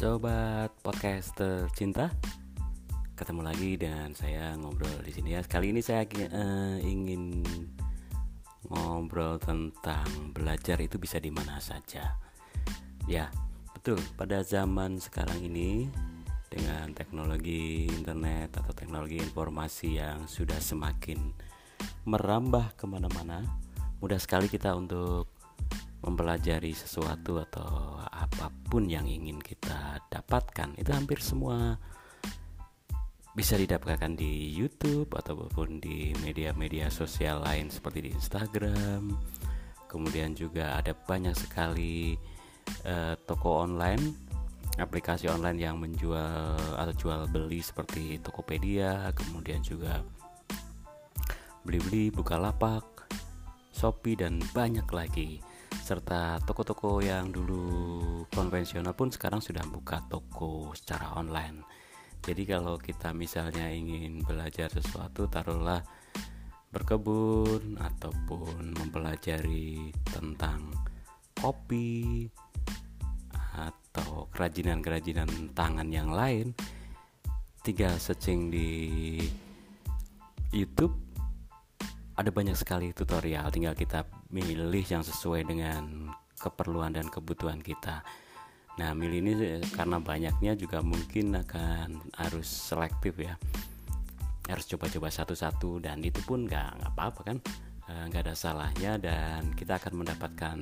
Sobat podcast tercinta, ketemu lagi dengan saya ngobrol di sini ya. Kali ini saya uh, ingin ngobrol tentang belajar itu bisa di mana saja. Ya, betul. Pada zaman sekarang ini dengan teknologi internet atau teknologi informasi yang sudah semakin merambah ke mana-mana, mudah sekali kita untuk mempelajari sesuatu atau apa pun yang ingin kita dapatkan itu hampir semua bisa didapatkan di YouTube ataupun di media-media sosial lain seperti di Instagram. Kemudian juga ada banyak sekali uh, toko online, aplikasi online yang menjual atau jual beli seperti Tokopedia, kemudian juga beli-beli, Bukalapak, Shopee dan banyak lagi serta toko-toko yang dulu konvensional pun sekarang sudah buka toko secara online. Jadi kalau kita misalnya ingin belajar sesuatu taruhlah berkebun ataupun mempelajari tentang kopi atau kerajinan-kerajinan tangan yang lain tinggal searching di YouTube ada banyak sekali tutorial tinggal kita milih yang sesuai dengan keperluan dan kebutuhan kita. Nah, milih ini karena banyaknya juga mungkin akan harus selektif ya. Harus coba-coba satu-satu dan itu pun nggak nggak apa-apa kan, eh, nggak ada salahnya dan kita akan mendapatkan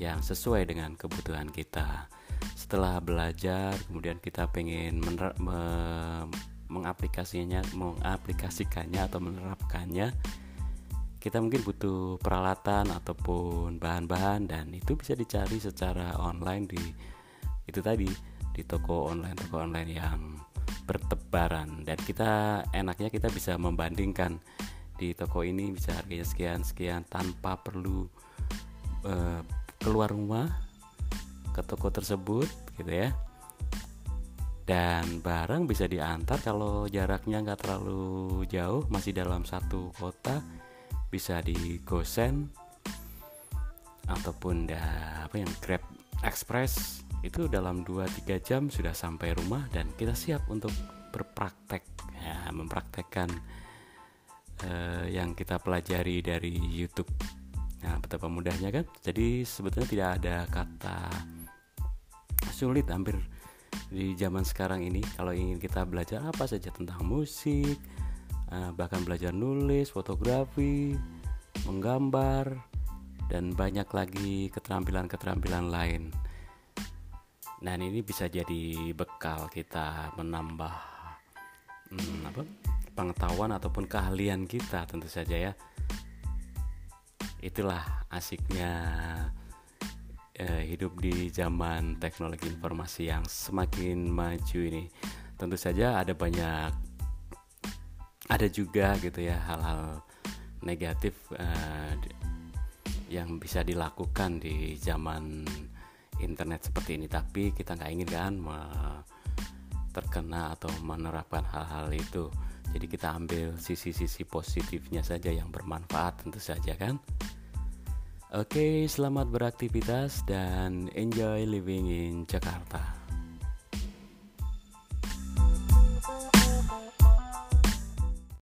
yang sesuai dengan kebutuhan kita. Setelah belajar, kemudian kita pengen mener- me- mengaplikasinya, mengaplikasikannya atau menerapkannya kita mungkin butuh peralatan ataupun bahan-bahan dan itu bisa dicari secara online di itu tadi di toko online toko online yang bertebaran. Dan kita enaknya kita bisa membandingkan di toko ini bisa harganya sekian sekian tanpa perlu uh, keluar rumah ke toko tersebut gitu ya. Dan barang bisa diantar kalau jaraknya nggak terlalu jauh masih dalam satu kota bisa di GoSend ataupun da, apa yang Grab Express itu dalam 2-3 jam sudah sampai rumah dan kita siap untuk berpraktek ya, mempraktekkan uh, yang kita pelajari dari YouTube. Nah, betapa mudahnya kan? Jadi sebetulnya tidak ada kata sulit hampir di zaman sekarang ini kalau ingin kita belajar apa saja tentang musik, Eh, bahkan belajar nulis, fotografi, menggambar, dan banyak lagi keterampilan-keterampilan lain. Dan ini bisa jadi bekal kita menambah hmm, apa, pengetahuan ataupun keahlian kita tentu saja ya. Itulah asiknya eh, hidup di zaman teknologi informasi yang semakin maju ini. Tentu saja ada banyak ada juga gitu ya hal-hal negatif uh, yang bisa dilakukan di zaman internet seperti ini. Tapi kita nggak ingin kan terkena atau menerapkan hal-hal itu. Jadi kita ambil sisi-sisi positifnya saja yang bermanfaat tentu saja kan? Oke, selamat beraktivitas dan enjoy living in Jakarta.